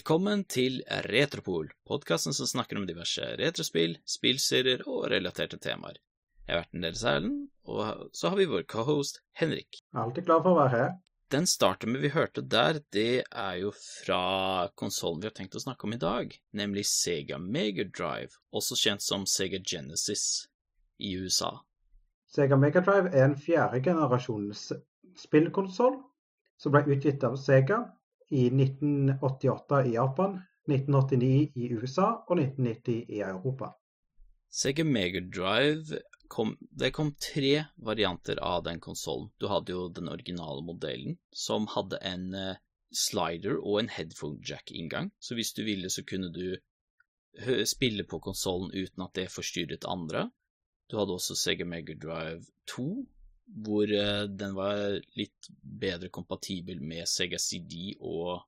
Velkommen til Retropol, podkasten som snakker om diverse retrospill, spillserier og relaterte temaer. Jeg har vært en del Erlend, og så har vi vår cohost Henrik. Alltid glad for å være her. Den starten vi hørte der, det er jo fra konsollen vi har tenkt å snakke om i dag, nemlig Sega Megadrive, også kjent som Sega Genesis i USA. Sega Megadrive er en fjerde generasjons spillkonsoll som ble utgitt av Sega i 1988 i Japan, 1989 i USA og 1990 i Europa. Sega Megadrive kom, det kom tre varianter av den konsollen. Du hadde jo den originale modellen, som hadde en uh, slider og en headphone jack-inngang. Så hvis du ville, så kunne du spille på konsollen uten at det forstyrret andre. Du hadde også Sega Megadrive 2, hvor uh, den var litt bedre kompatibel med Sega CD og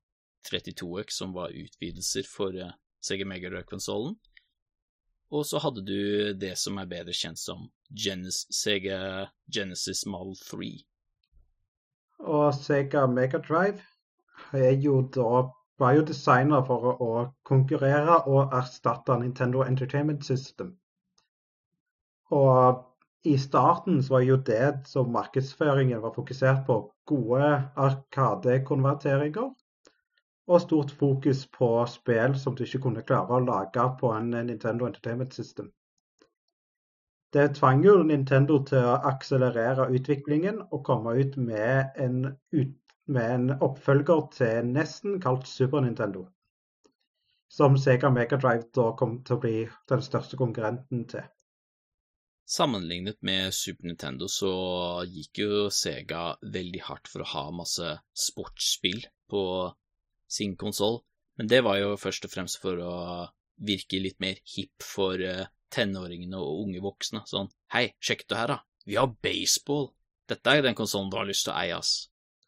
32X, som var utvidelser for Sega Mega Megadrive-konsollen. Og så hadde du det som er bedre kjent som Genes Sega Genesis Model 3. Og Sega Megadrive er jo da var jo designa for å konkurrere og erstatte Nintendo Entertainment System. Og i starten så var jo det som markedsføringen var fokusert på, gode arkadekonverteringer og stort fokus på spill som du ikke kunne klare å lage på en Nintendo Entertainment System. Det tvang jo Nintendo til å akselerere utviklingen og komme ut med en, ut, med en oppfølger til nesten kalt Super Nintendo. Som Sega Megadrive da kom til å bli den største konkurrenten til. Sammenlignet med Super Nintendo så gikk jo Sega veldig hardt for å ha masse sportsspill på sin konsoll, men det var jo først og fremst for å virke litt mer hipp for uh, tenåringene og unge voksne. Sånn, hei, sjekk du her, da, vi har baseball. Dette er den konsollen du har lyst til å eie, ass.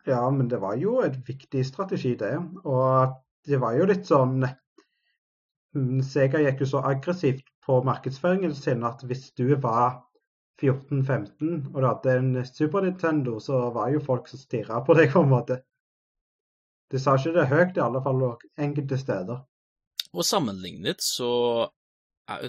Ja, men det var jo et viktig strategi, det. Og det var jo litt sånn mm, Sega gikk jo så aggressivt på markedsføringen sin at hvis du var 14-15 og du hadde en Super Nintendo, så var jo folk som stirra på deg, på en måte. De sa ikke det høyt, i alle fall enkelte steder. Og sammenlignet så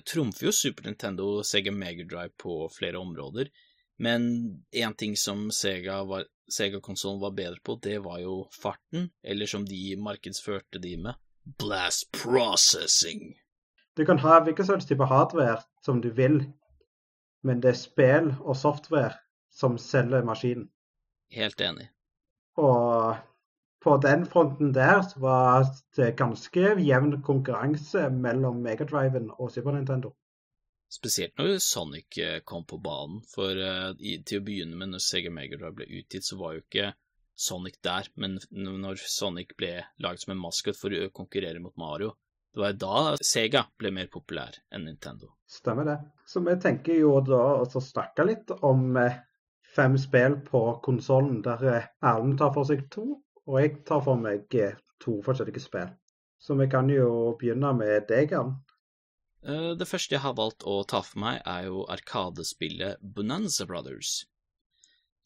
trumfer jo Super Nintendo Sega Megadrive på flere områder, men én ting som Sega-konsollen Sega var bedre på, det var jo farten, eller som de markedsførte de med, blast processing. Du kan ha hvilken slags type hardware som du vil, men det er spill og software som selger maskinen. Helt enig. Og på den fronten der så var det ganske jevn konkurranse mellom Megadriven og Super Nintendo. Spesielt når Sonic eh, kom på banen, for uh, til å begynne med, når Sega Megadrive ble utgitt, så var jo ikke Sonic der, men når Sonic ble laget som en maskot for å konkurrere mot Mario, det var da Sega ble mer populær enn Nintendo. Stemmer det. Så vi tenker jo da å snakke litt om eh, fem spill på konsollen, der Erlend tar for seg to, og jeg tar for meg eh, to forskjellige spill. Så vi kan jo begynne med deg. Eh, det første jeg har valgt å ta for meg, er jo arkadespillet Bonanza Brothers.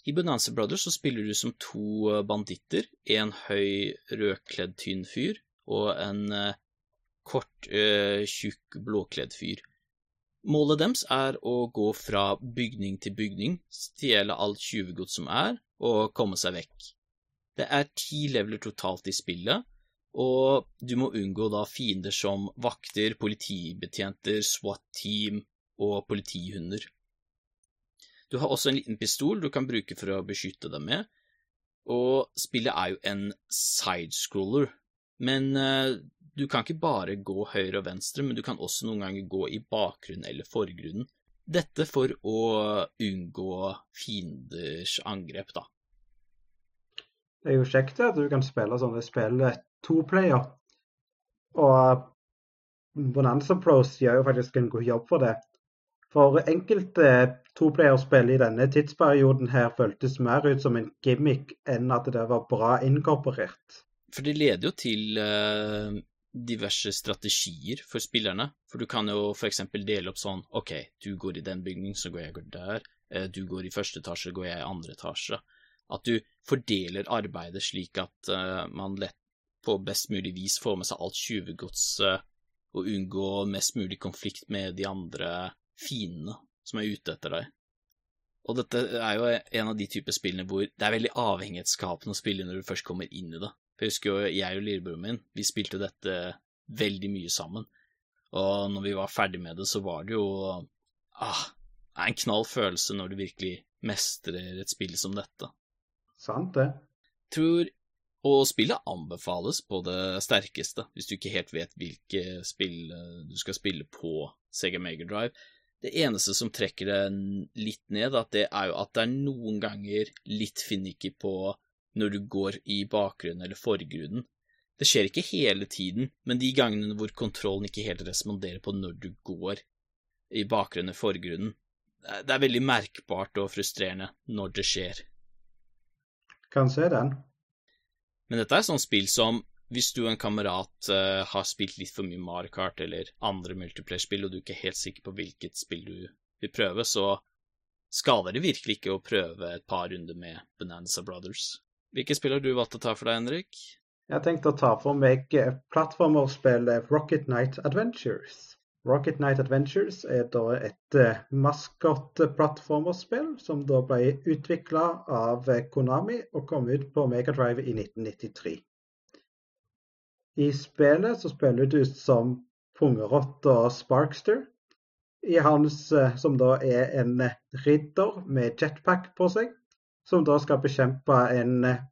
I Bonanza Brothers så spiller du som to eh, banditter, en høy, rødkledd, tynn fyr og en kort, tjukk, blåkledd fyr. Målet deres er å gå fra bygning til bygning, stjele alt tjuvegods som er, og komme seg vekk. Det er ti leveler totalt i spillet, og du må unngå da fiender som vakter, politibetjenter, SWAT-team og politihunder. Du har også en liten pistol du kan bruke for å beskytte deg med, og spillet er jo en sidescroller, men uh, du kan ikke bare gå høyre og venstre, men du kan også noen ganger gå i bakgrunnen eller forgrunnen. Dette for å unngå fienders angrep, da. Det er jo kjekt at du kan spille sånne spill toplayer. Og Bonanza Pros gjør jo faktisk en god jobb for det. For enkelte toplayerspill i denne tidsperioden her føltes mer ut som en gimmick enn at det var bra inkorporert. For det leder jo til uh, diverse strategier for spillerne. For du kan jo f.eks. dele opp sånn OK, du går i den bygningen, så går jeg der. Uh, du går i første etasje, så går jeg i andre etasje. At du fordeler arbeidet slik at uh, man lett på best mulig vis får med seg alt tjuvegodset og unngå mest mulig konflikt med de andre fiendene som er ute etter deg. Og dette er jo en av de typer spillene hvor det er veldig avhengighetsskapende å spille når du først kommer inn i det. For jeg husker jo jeg og lillebroren min, vi spilte dette veldig mye sammen. Og når vi var ferdig med det, så var det jo ah, en knall følelse når du virkelig mestrer et spill som dette. Sant det. Tror og spillet anbefales på det sterkeste, hvis du ikke helt vet hvilke spill eh, du skal spille på Sega Megadrive. Det eneste som trekker det litt ned, at det er jo at det er noen ganger litt finicky på når du går i bakgrunnen eller forgrunnen. Det skjer ikke hele tiden, men de gangene hvor kontrollen ikke helt responderer på når du går i bakgrunnen eller forgrunnen, det er veldig merkbart og frustrerende når det skjer. Kan se den. Men dette er sånn spill som hvis du og en kamerat uh, har spilt litt for mye Mario Kart eller andre multiplayer-spill, og du ikke er helt sikker på hvilket spill du vil prøve, så skader det virkelig ikke å prøve et par runder med Bonanza Brothers. Hvilke spill har du valgt å ta for deg, Henrik? Jeg har tenkt å ta for meg eh, plattformerspillet Rocket Night Adventures. Rocket Night Adventures er da et uh, maskot-plattformerspill som da ble utvikla av Konami og kom ut på Megadrive i 1993. I spillet så spiller du som pungerotta Sparkster. I hans, eh, som da er en ridder med jetpack på seg, som da skal bekjempe en eh,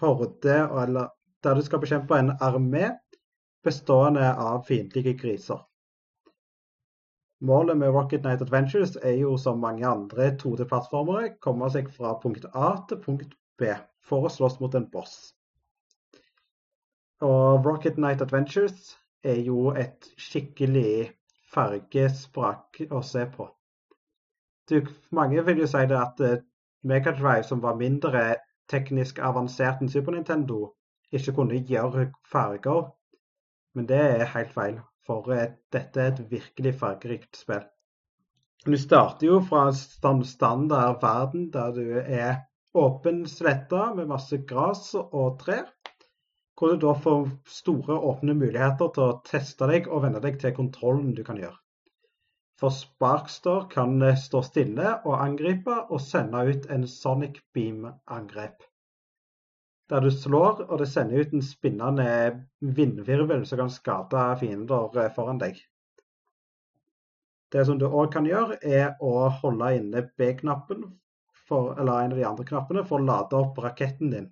horde, eller der du skal bekjempe en armé bestående av fiendtlige griser. Målet med Rocket Night Adventures er jo som mange andre 2D-plattformere komme seg fra punkt A til punkt B for å slåss mot en boss. Og Rocket Night Adventures er jo et skikkelig fargesprak å se på. Du, mange vil jo si det at eh, Megadrive, som var mindre teknisk avansert enn Super Nintendo, ikke kunne gjøre farger. Men det er helt feil, for eh, dette er et virkelig fargerikt spill. Du starter jo fra en standard verden der du er åpen slette med masse gress og trær hvor du da får store, åpne muligheter til å teste deg og venne deg til kontrollen du kan gjøre. For Sparkster kan stå stille og angripe og sende ut en Sonic Beam-angrep. Der du slår, og det sender ut en spinnende vindvirvel som kan skade fiender foran deg. Det som du òg kan gjøre, er å holde inne B-knappen, eller en av de andre knappene, for å lade opp raketten din.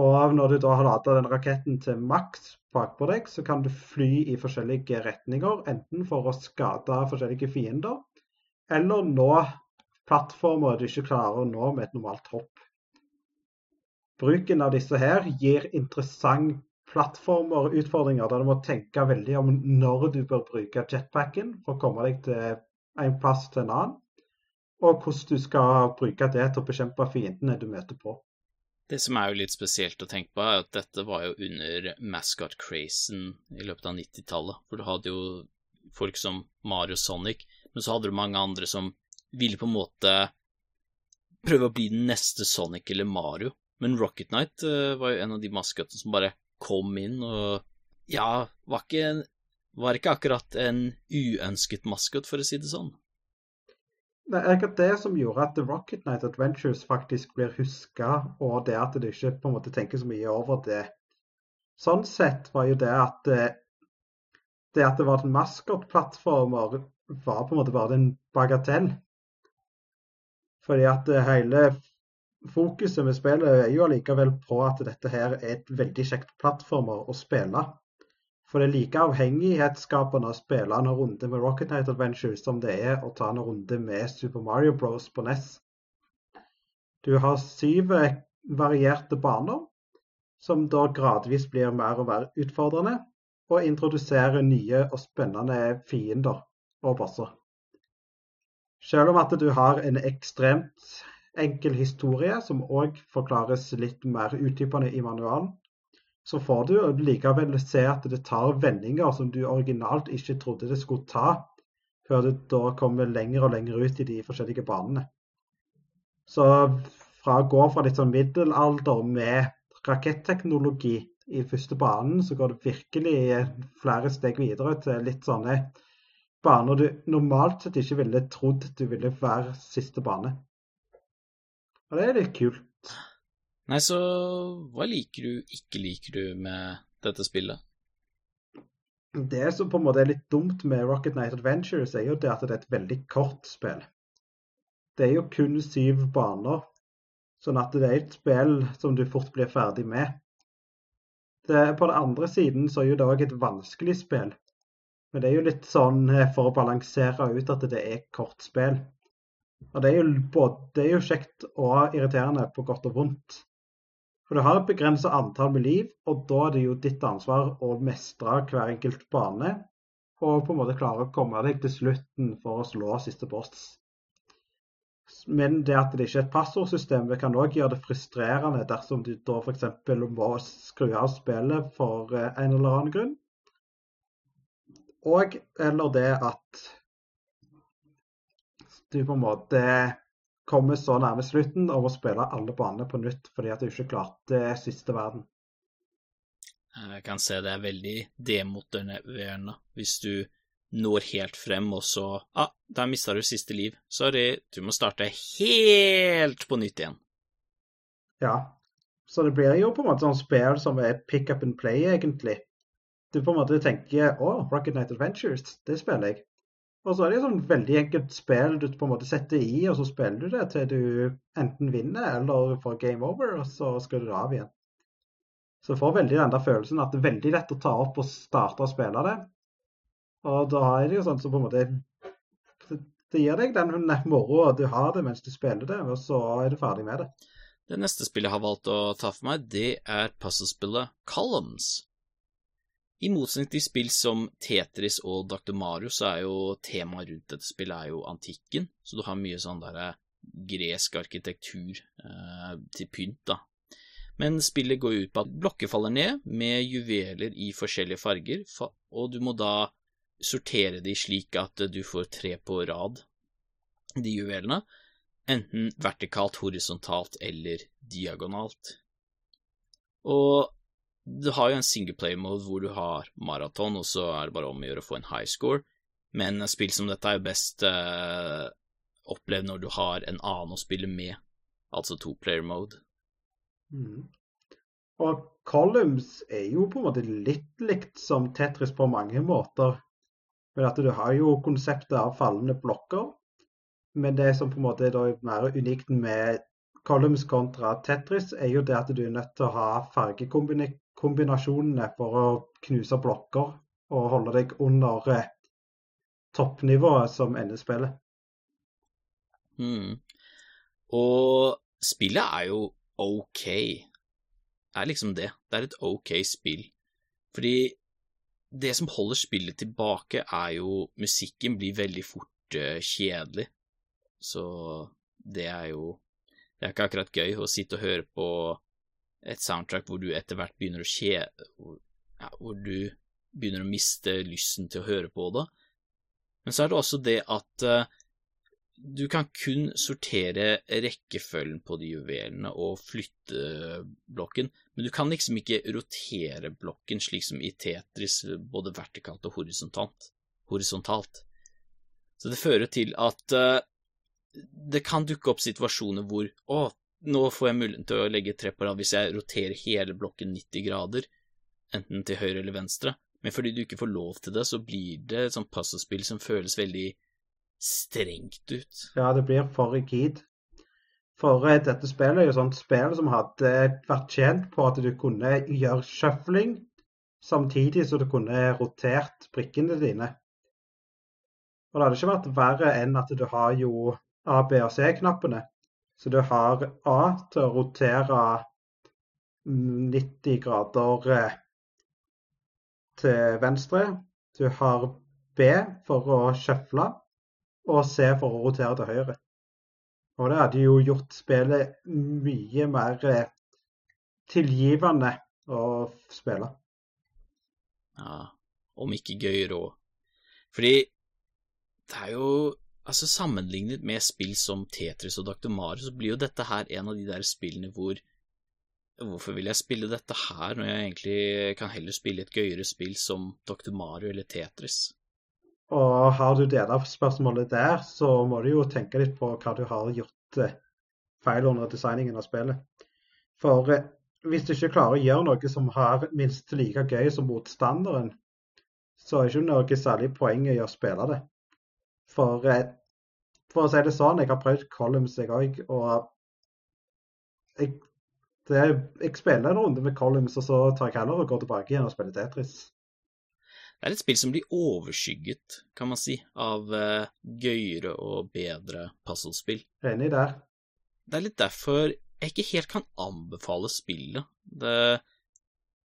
Og når du da har lada den raketten til maks bakpå deg, så kan du fly i forskjellige retninger. Enten for å skade forskjellige fiender, eller nå plattformer du ikke klarer å nå med et normalt hopp. Bruken av disse her gir interessant plattformer og utfordringer der du må tenke veldig om når du bør bruke jetpacken for å komme deg til en plass til en annen, og hvordan du skal bruke det til å bekjempe fiendene du møter på. Det som er jo litt spesielt å tenke på, er at dette var jo under mascot-crazen i løpet av 90-tallet. For du hadde jo folk som Mario Sonic, men så hadde du mange andre som ville på en måte prøve å bli den neste Sonic eller Mario. Men Rocket Night uh, var jo en av de maskotene som bare kom inn og Ja, var ikke, var ikke akkurat en uønsket maskot, for å si det sånn. Det er ikke det som gjorde at The Rocket Night Adventures faktisk blir huska, og det at du ikke på en måte tenker så mye over det. Sånn sett var jo det at det, det at det var en maskotplattformer, var på en måte bare en bagatell. Fordi at eh, hele fokuset med spillet er jo allikevel på at dette her er et veldig kjekt plattformer å spille. For det er like avhengighetsskapende å spille en runde med Rocket Night Adventures som det er å ta en runde med Super Mario Bros på NES. Du har syv varierte baner, som da gradvis blir mer og mer utfordrende, og introduserer nye og spennende fiender og bosser. Selv om at du har en ekstremt enkel historie, som òg forklares litt mer utdypende i manualen, så får du likevel se at det tar vendinger som du originalt ikke trodde det skulle ta, før du da kommer lenger og lenger ut i de forskjellige banene. Så fra å gå fra litt sånn middelalder med raketteknologi i første banen, så går det virkelig flere steg videre til litt sånne baner du normalt sett ikke ville trodd du ville være siste bane. Og det er litt kult. Nei, så hva liker du, ikke liker du med dette spillet? Det som på en måte er litt dumt med Rocket Night Adventures, er jo det at det er et veldig kort spill. Det er jo kun syv baner, sånn at det er et spill som du fort blir ferdig med. Det, på den andre siden så er jo det òg et vanskelig spill. Men det er jo litt sånn eh, for å balansere ut at det er kort spill. Og det er jo, både, det er jo kjekt og irriterende på godt og vondt. For du har et begrenset antall med liv, og da er det jo ditt ansvar å mestre hver enkelt bane. Og på en måte klare å komme deg til slutten for å slå siste boss. Men det at det ikke er et passordsystem, kan òg gjøre det frustrerende dersom du da f.eks. må skru av spillet for eh, en eller annen grunn. Og eller det at du på en måte kommer så nærme slutten av å spille alle banene på nytt fordi at du ikke klarte siste verden. Jeg kan se det er veldig demotiverende hvis du når helt frem, og så ah, der mista du siste liv. Sorry, du må starte helt på nytt igjen. Ja, så det blir jo på en måte sånn spill som er pick up and play, egentlig. Du på en måte tenker å, Rocket Night Adventures, det spiller jeg. Og så er det et sånn veldig enkelt spill du på en måte setter i, og så spiller du det til du enten vinner eller får game over, og så skal du av igjen. Så du får veldig den der følelsen at det er veldig lett å ta opp og starte å spille det. Og da er det jo sånn som så på en måte Det gir deg den moroa du har det mens du spiller det, og så er du ferdig med det. Det neste spillet jeg har valgt å ta for meg, det er puzzlespillet Columns. I motsetning til spill som Tetris og Dr. Mario, så er jo temaet rundt dette spillet er jo antikken, så du har mye sånn derre gresk arkitektur eh, til pynt, da. Men spillet går ut på at blokker faller ned med juveler i forskjellige farger, og du må da sortere de slik at du får tre på rad, de juvelene, enten vertikalt, horisontalt eller diagonalt. Og du har jo en singleplay-mode hvor du har maraton, og så er det bare om å gjøre å få en high score. Men spill som dette er jo best uh, opplevd når du har en annen å spille med, altså to-player mode. Mm. Og Columns er jo på en måte litt likt som Tetris på mange måter. Men at du har jo konseptet av fallende blokker. Men det som på en måte er mer unikt med Columns kontra Tetris, er jo det at du er nødt til å ha fargekombinasjoner kombinasjonene for å knuse blokker og holde deg under toppnivået som ender spillet. Mm. Og spillet er jo ok. Det er liksom det. Det er et ok spill. Fordi det som holder spillet tilbake, er jo Musikken blir veldig fort uh, kjedelig. Så det er jo Det er ikke akkurat gøy å sitte og høre på et soundtrack hvor du etter hvert begynner å skje ja, Hvor du begynner å miste lysten til å høre på det. Men så er det også det at uh, du kan kun sortere rekkefølgen på de juvelene og flytte blokken, men du kan liksom ikke rotere blokken slik som i Tetris, både vertikalt og horisontalt. horisontalt. Så det fører til at uh, det kan dukke opp situasjoner hvor å, nå får jeg muligheten til å legge tre på rad hvis jeg roterer hele blokken 90 grader, enten til høyre eller venstre. Men fordi du ikke får lov til det, så blir det et sånt puzzlespill som føles veldig strengt ut. Ja, det blir for rigid. For eh, dette spillet er jo sånt spill som hadde vært tjent på at du kunne gjøre shuffling samtidig som du kunne rotert brikkene dine. Og det hadde ikke vært verre enn at du har jo A, B og C-knappene. Så du har A til å rotere 90 grader eh, til venstre. Du har B for å sjøfle, og C for å rotere til høyre. Og det hadde jo gjort spillet mye mer eh, tilgivende å spille. Ja, om ikke gøyere òg. Fordi det er jo Altså, sammenlignet med spill som Tetris og Dr. Mario, så blir jo dette her en av de der spillene hvor hvorfor vil jeg spille dette her, når jeg egentlig kan heller spille et gøyere spill som Dr. Mario eller Tetris? Og har du det der spørsmålet der, så må du jo tenke litt på hva du har gjort eh, feil under designingen av spillet. For eh, hvis du ikke klarer å gjøre noe som har minst like gøy som motstanderen, så er det ikke noe særlig poeng i å spille det. For, eh, for å si det sånn, jeg har prøvd Columns, jeg òg, og jeg det, jeg spiller en runde med Columns, og så tar jeg heller og går tilbake igjen og spiller Tetris. Det er et spill som blir overskygget, kan man si, av uh, gøyere og bedre puzzlespill. Enig der. Det er litt derfor jeg ikke helt kan anbefale spillet. Det,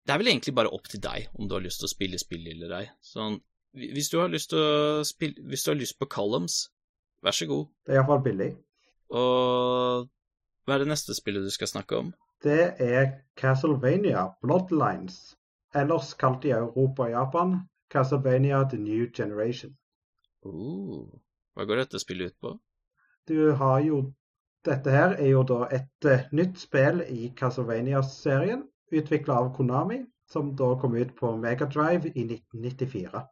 det, er vel egentlig bare opp til deg om du har lyst til å spille spill eller ei. Sånn, hvis du har lyst til å spille Hvis du har lyst på Columns, vær så god. Det er iallfall billig. Og hva er det neste spillet du skal snakke om? det er Castlevania Bloodlines, ellers kalt i Europa og Japan Castlevania The New Generation. Uh, hva går dette spillet ut på? Du har jo Dette her er jo da et uh, nytt spill i Castlevania-serien, utvikla av Konami, som da kom ut på Megadrive i 1994.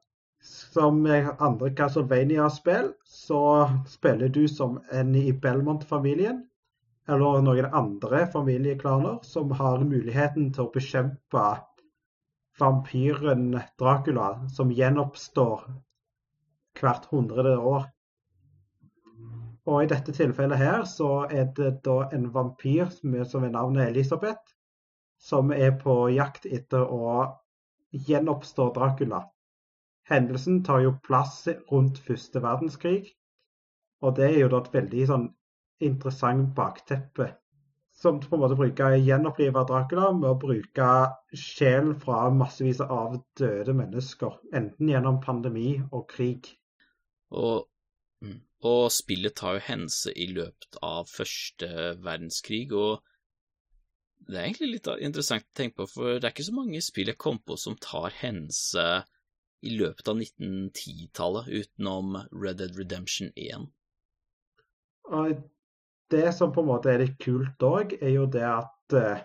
Som andre Castlevania-spill så spiller du som en i Belmont-familien, eller noen andre familieklaner som har muligheten til å bekjempe vampyren Dracula, som gjenoppstår hvert hundrede år. Og I dette tilfellet her så er det da en vampyr som er navnet Elisabeth, som er på jakt etter å gjenoppstå Dracula. Hendelsen tar jo plass rundt første verdenskrig, og det er jo da et veldig sånn interessant bakteppe. Som på en måte bruker gjenopplive Dracula med å bruke sjelen fra massevis av døde mennesker. Enten gjennom pandemi og krig. Og, mm, og spillet tar jo hendelse i løpet av første verdenskrig, og det er egentlig litt interessant å tenke på, for det er ikke så mange spill jeg kom på som tar hendelse i løpet av 1910-tallet, utenom Red Dead Redemption 1. Det som på en måte er litt kult òg, er jo det at eh,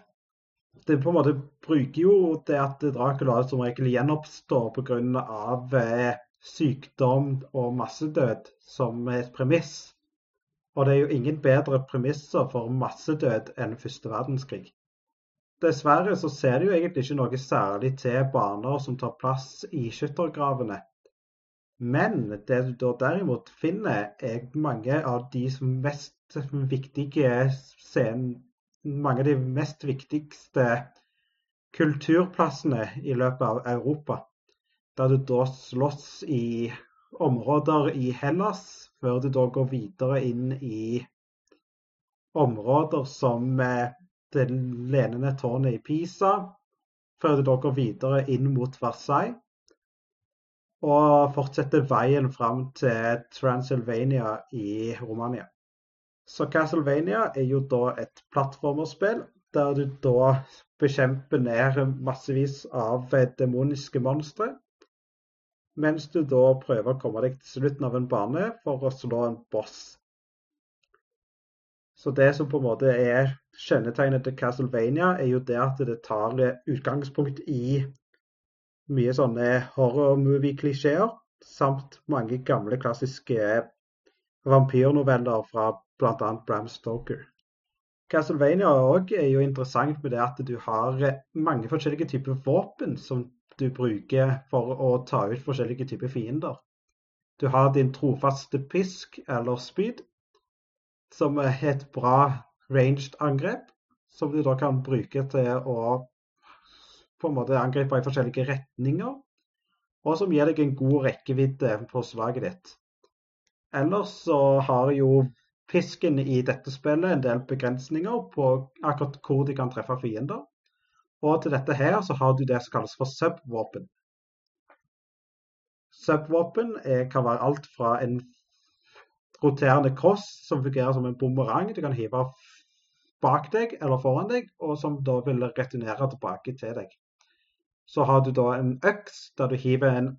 det på en måte bruker jo det at Dracula som regel gjenoppstår pga. Eh, sykdom og massedød som et premiss. Og det er jo ingen bedre premisser for massedød enn første verdenskrig. Dessverre så ser det jo egentlig ikke noe særlig til baner som tar plass i skyttergravene. Men det du da derimot finner, er mange av de mest viktige scenen, mange av de mest viktigste kulturplassene i løpet av Europa. Der du da slåss i områder i Hellas, før du da går videre inn i områder som eh, det lenende tårnet i Pisa, før du da går videre inn mot Versailles. Og fortsetter veien fram til Transylvania i Romania. Så Castlevania er jo da et plattformerspill der du da bekjemper ned massevis av demoniske monstre. Mens du da prøver å komme deg til slutten av en bane for å slå en boss. Så det som på en måte er kjennetegnet til Castlevania, er jo det at det tar utgangspunkt i mye sånne horror movie-klisjeer, samt mange gamle, klassiske vampyrnoveller fra bl.a. Bram Stoker. Castlevania er jo interessant med det at du har mange forskjellige typer våpen som du bruker for å ta ut forskjellige typer fiender. Du har din trofaste pisk eller spyd, som er et bra ranged angrep, som du da kan bruke til å på en måte angripe i forskjellige retninger, og som gir deg en god rekkevidde på slaget ditt. Ellers så har jo Pisken i dette spillet en del begrensninger på akkurat hvor de kan treffe fiender. Og til dette her så har du det som kalles for subvåpen. Subvåpen kan være alt fra en roterende cross som fungerer som en bumerang du kan hive bak deg eller foran deg, og som da vil returnere tilbake til deg. Så har du da en øks der du hiver en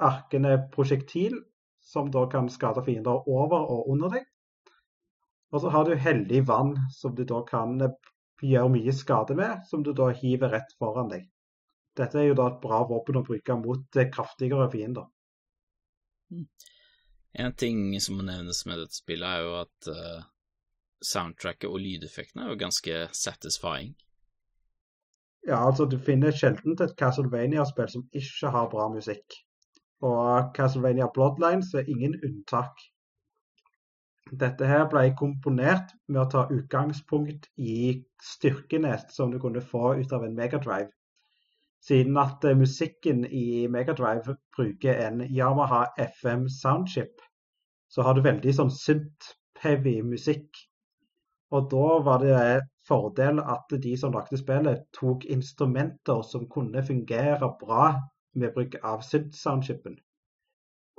arkende prosjektil som da kan skade fiender over og under deg. Og så har du hellig vann, som du da kan gjøre mye skade med, som du da hiver rett foran deg. Dette er jo da et bra våpen å bruke mot kraftigere fiender. En ting som må nevnes med dette spillet, er jo at uh, soundtracket og lydeffektene er jo ganske satisfying. Ja, altså du finner sjelden et Castlevania-spill som ikke har bra musikk. Og Castlevania Bloodlines er ingen unntak. Dette her ble komponert med å ta utgangspunkt i styrkenes som du kunne få ut av en Megadrive. Siden at eh, musikken i Megadrive bruker en Yamaha FM soundchip, så har du veldig sånn synth-heavy musikk. Og da var det fordel at de som lagde spillet, tok instrumenter som kunne fungere bra med bruk av synth-soundchipen.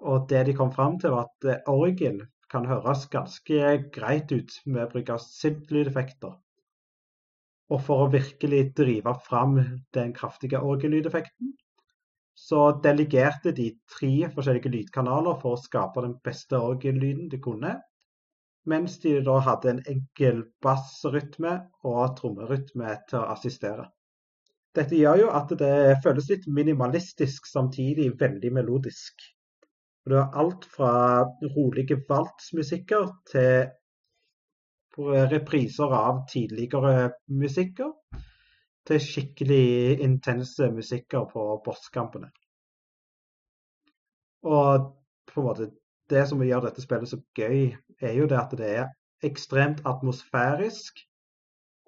Og det de kom fram til, var at eh, orgel kan høres ganske greit ut med bruk av synth-lydeffekter. Og for å virkelig drive fram den kraftige orgellydeffekten, så delegerte de tre forskjellige lydkanaler for å skape den beste orgellyden de kunne mens de da hadde en enkel bassrytme og trommerytme til å assistere. Dette gjør jo at det føles litt minimalistisk, samtidig veldig melodisk. Du har alt fra rolige valtsmusikker til repriser av tidligere musikker, til skikkelig intense musikker på bosskampene. Og på en måte det som gjør dette spillet så gøy, er jo det at det er ekstremt atmosfærisk.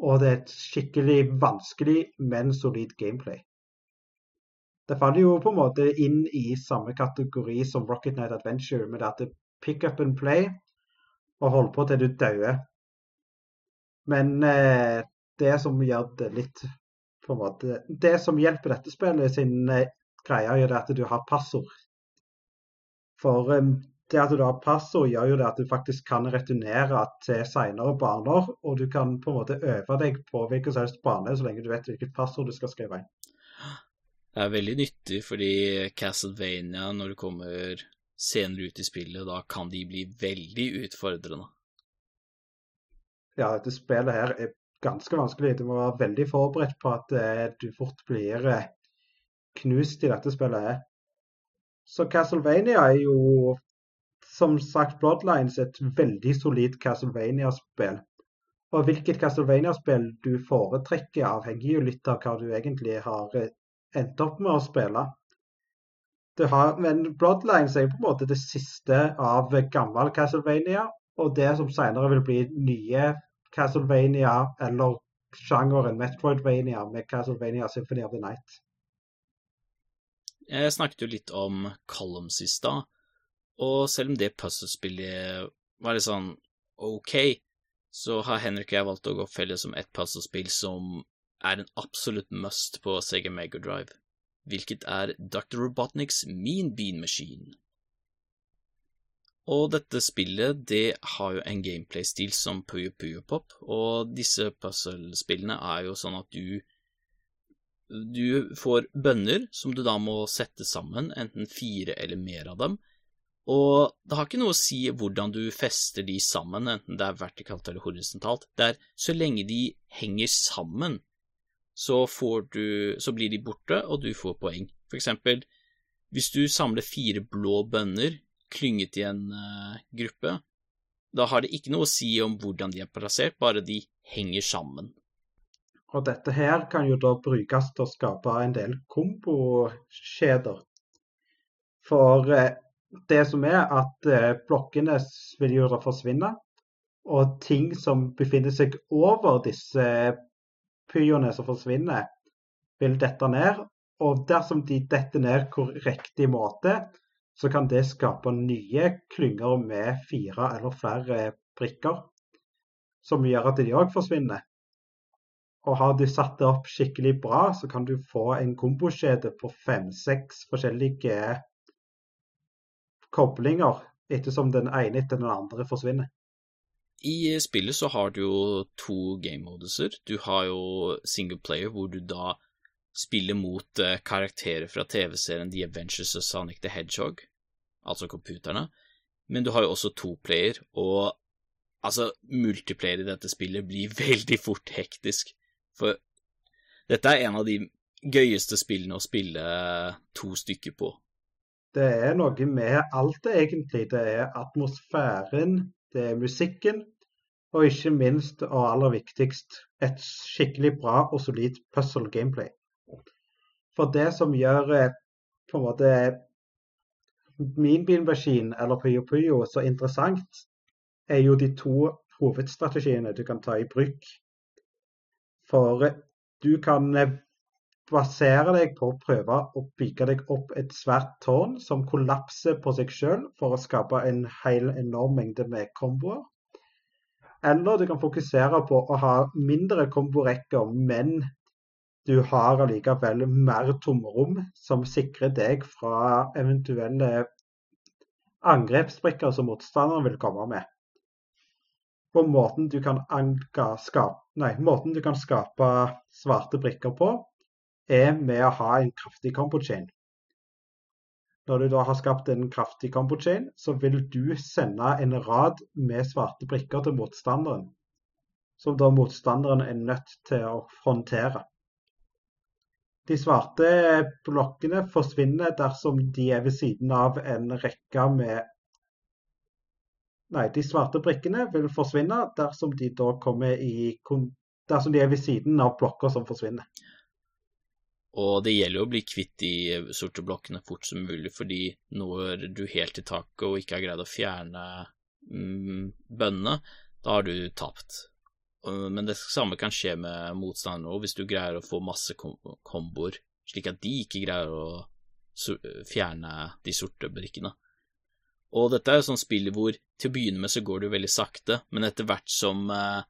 Og det er et skikkelig vanskelig, men solid gameplay. Det faller jo på en måte inn i samme kategori som Rocket Night Adventure, med at det pick up and play og hold på til du dauer. Men eh, det som gjør det litt på en måte, Det som hjelper dette spillet sin eh, greie, er at du har passord. For eh, det at du har passord, gjør jo det at du faktisk kan returnere til senere baner. Og du kan på en måte øve deg på hvilken som helst bane så lenge du vet hvilket passord du skal skrive inn. Det er veldig nyttig, fordi Castlevania, når du kommer senere ut i spillet, da kan de bli veldig utfordrende. Ja, dette spillet her er ganske vanskelig. Du må være veldig forberedt på at eh, du fort blir eh, knust i dette spillet. her. Så Castlevania er jo som sagt Bloodlines et veldig solid Castlevania-spill. Og hvilket Castlevania-spill du foretrekker, avhenger jo litt av hva du egentlig har eh, endt opp med å spille. Har, men Bloodlines er jo på en måte det siste av gammel Castlevania, og det som senere vil bli nye Castlevania eller sjangeren Metroidvania med Castlevania Symphony of the Night. Jeg snakket jo litt om Columns i stad, og selv om det puzzlespillet var litt sånn ok, så har Henrik og jeg valgt å gå felles om et puzzlespill som er en absolutt must på Sega Mega Drive, hvilket er Dr. Robotniks Mean Bean Machine. Og dette spillet, det har jo en gameplay-stil som Puyo Puyo Pop, og disse puzzle-spillene er jo sånn at du du får bønner som du da må sette sammen, enten fire eller mer av dem, og det har ikke noe å si hvordan du fester de sammen, enten det er vertikalt eller horisontalt. Det er så lenge de henger sammen, så, du, så blir de borte, og du får poeng. For eksempel, hvis du samler fire blå bønner klynget i en uh, gruppe, da har det ikke noe å si om hvordan de er plassert, bare de henger sammen. Og dette her kan jo da brukes til å skape en del komboskjeder. For eh, det som er at eh, blokkene vil jo da forsvinne. Og ting som befinner seg over disse pyene som forsvinner, vil dette ned. Og dersom de detter ned på riktig måte, så kan det skape nye klynger med fire eller flere prikker. Som gjør at de òg forsvinner. Og har du satt det opp skikkelig bra, så kan du få en komboskjede på fem-seks forskjellige koblinger ettersom den ene etter den andre forsvinner. I spillet så har du jo to game-moduser. Du har jo single player, hvor du da spiller mot uh, karakterer fra TV-serien The Adventures of Sonic the Hedgehog, altså computerne. Men du har jo også to player, og altså, multiplayer i dette spillet blir veldig fort hektisk. For dette er en av de gøyeste spillene å spille to stykker på. Det er noe med alt det, egentlig. Det er atmosfæren, det er musikken, og ikke minst, og aller viktigst, et skikkelig bra og solid puzzle gameplay. For det som gjør eh, på en måte min bilmaskin eller Puyo Puyo så interessant, er jo de to hovedstrategiene du kan ta i bruk. For eh, du kan eh, basere deg på å prøve å bygge deg opp et svært tårn som kollapser på seg sjøl for å skape en hel enorm mengde med komboer. Eller du kan fokusere på å ha mindre komborekker, men du har allikevel mer tomrom som sikrer deg fra eventuelle angrepsbrikker som motstanderen vil komme med. Og måten du kan, skape, nei, måten du kan skape svarte brikker på, er med å ha en kraftig combo chain. Når du da har skapt en kraftig combo chain, så vil du sende en rad med svarte brikker til motstanderen, som da motstanderen er nødt til å håndtere. De svarte blokkene forsvinner dersom de er ved siden av en rekke med Nei, de svarte brikkene vil forsvinne dersom de da kommer i dersom de er ved siden av blokker som forsvinner. Og det gjelder jo å bli kvitt de sorte blokkene fort som mulig, fordi når du helt i taket og ikke har greid å fjerne mm, bønnene, da har du tapt. Men det samme kan skje med motstandere òg, hvis du greier å få masse komboer, slik at de ikke greier å fjerne de sorte brikkene. Og dette er jo sånn spill hvor til å begynne med så går det jo veldig sakte, men etter hvert som eh,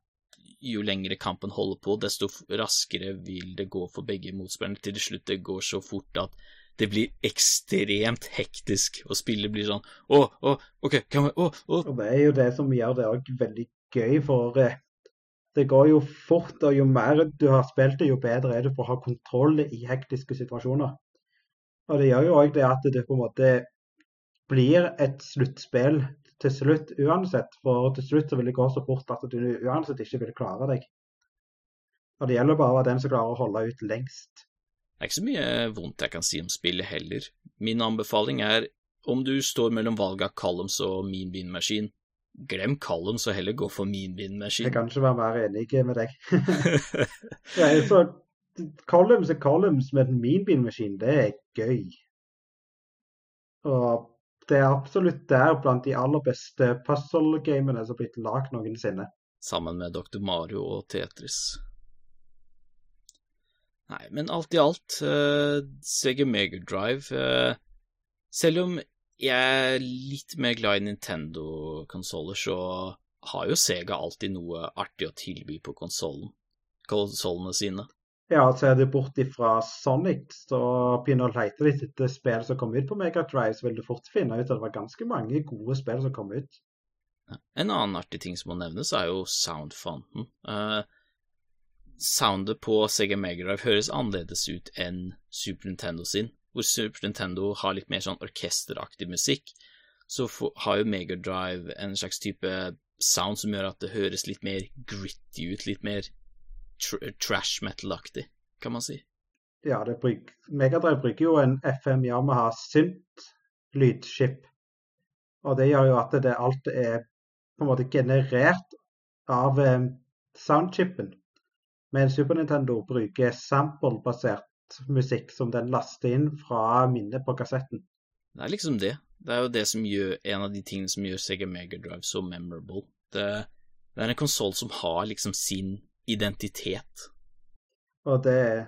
jo lengre kampen holder på, desto raskere vil det gå for begge motspillerne. Til slutt det går så fort at det blir ekstremt hektisk, og spillet blir sånn Å, å, OK, kan vi Å, å. Og det er jo det som gjør det òg veldig gøy, for eh, det går jo fort, og jo mer du har spilt det, jo bedre er du for å ha kontroll i hektiske situasjoner. Og det gjør jo òg det at det på en måte blir et sluttspill til slutt uansett. For til slutt så vil det gå så fort at du uansett ikke vil klare deg. Og det gjelder bare den som klarer å holde ut lengst. Det er ikke så mye vondt jeg kan si om spillet heller. Min anbefaling er om du står mellom valget av Columns og Mean Bean Machine, glem Columns og heller gå for Bean Machine. Jeg kan ikke være mer enig med deg. ja, så, columns er columns, men Bean Machine, det er gøy. Og det er absolutt der blant de aller beste puzzle-gamene som har blitt lagd noensinne. Sammen med Dr. Mario og Tetris. Nei, men alt i alt, uh, Sega Megadrive uh, Selv om jeg er litt mer glad i Nintendo-konsoller, så har jo Sega alltid noe artig å tilby på konsollene sine. Ja, ser du bort ifra Sonic, så begynner å leite litt etter spill som kom ut på Megadrive, så vil du fort finne ut at det var ganske mange gode spill som kom ut. En annen artig ting som må nevnes, er jo soundfonten. Uh, soundet på Sega Megadrive høres annerledes ut enn Super Nintendo sin, hvor Super Nintendo har litt mer sånn orkesteraktig musikk. Så har jo Megadrive en slags type sound som gjør at det høres litt mer gritty ut, litt mer tr trash metal-aktig, kan man si. Ja, bruk, Megadrive bruker jo en FM Yamaha Synt-lydskip. Og det gjør jo at det alt er på en måte generert av eh, soundchipen. Men Super Nintendo bruker sample-basert musikk som den laster inn fra minnet på kassetten. Det er liksom det. Det er jo det som gjør en av de tingene som gjør Sega Megadrive så memorable. Det, det er en konsoll som har liksom sin identitet. Og det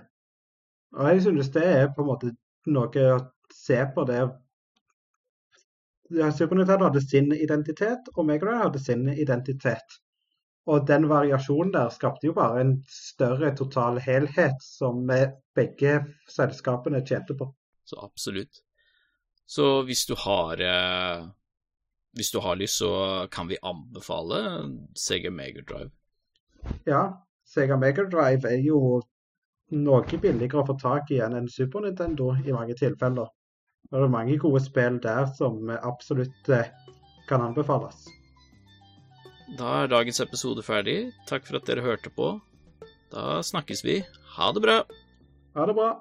Og jeg synes det er på en måte noe å se på det Super Nintendo hadde sin identitet, og Megadrive hadde sin identitet. Og den variasjonen der skapte jo bare en større total helhet som begge selskapene tjente på. Så absolutt. Så hvis du har eh, Hvis du har lyst, så kan vi anbefale Sega Megadrive. Ja, Sega Megadrive er jo noe billigere å få tak i enn en Super Nintendo i mange tilfeller. Det er mange gode spill der som absolutt eh, kan anbefales. Da er dagens episode ferdig. Takk for at dere hørte på. Da snakkes vi. Ha det bra. Ha det bra.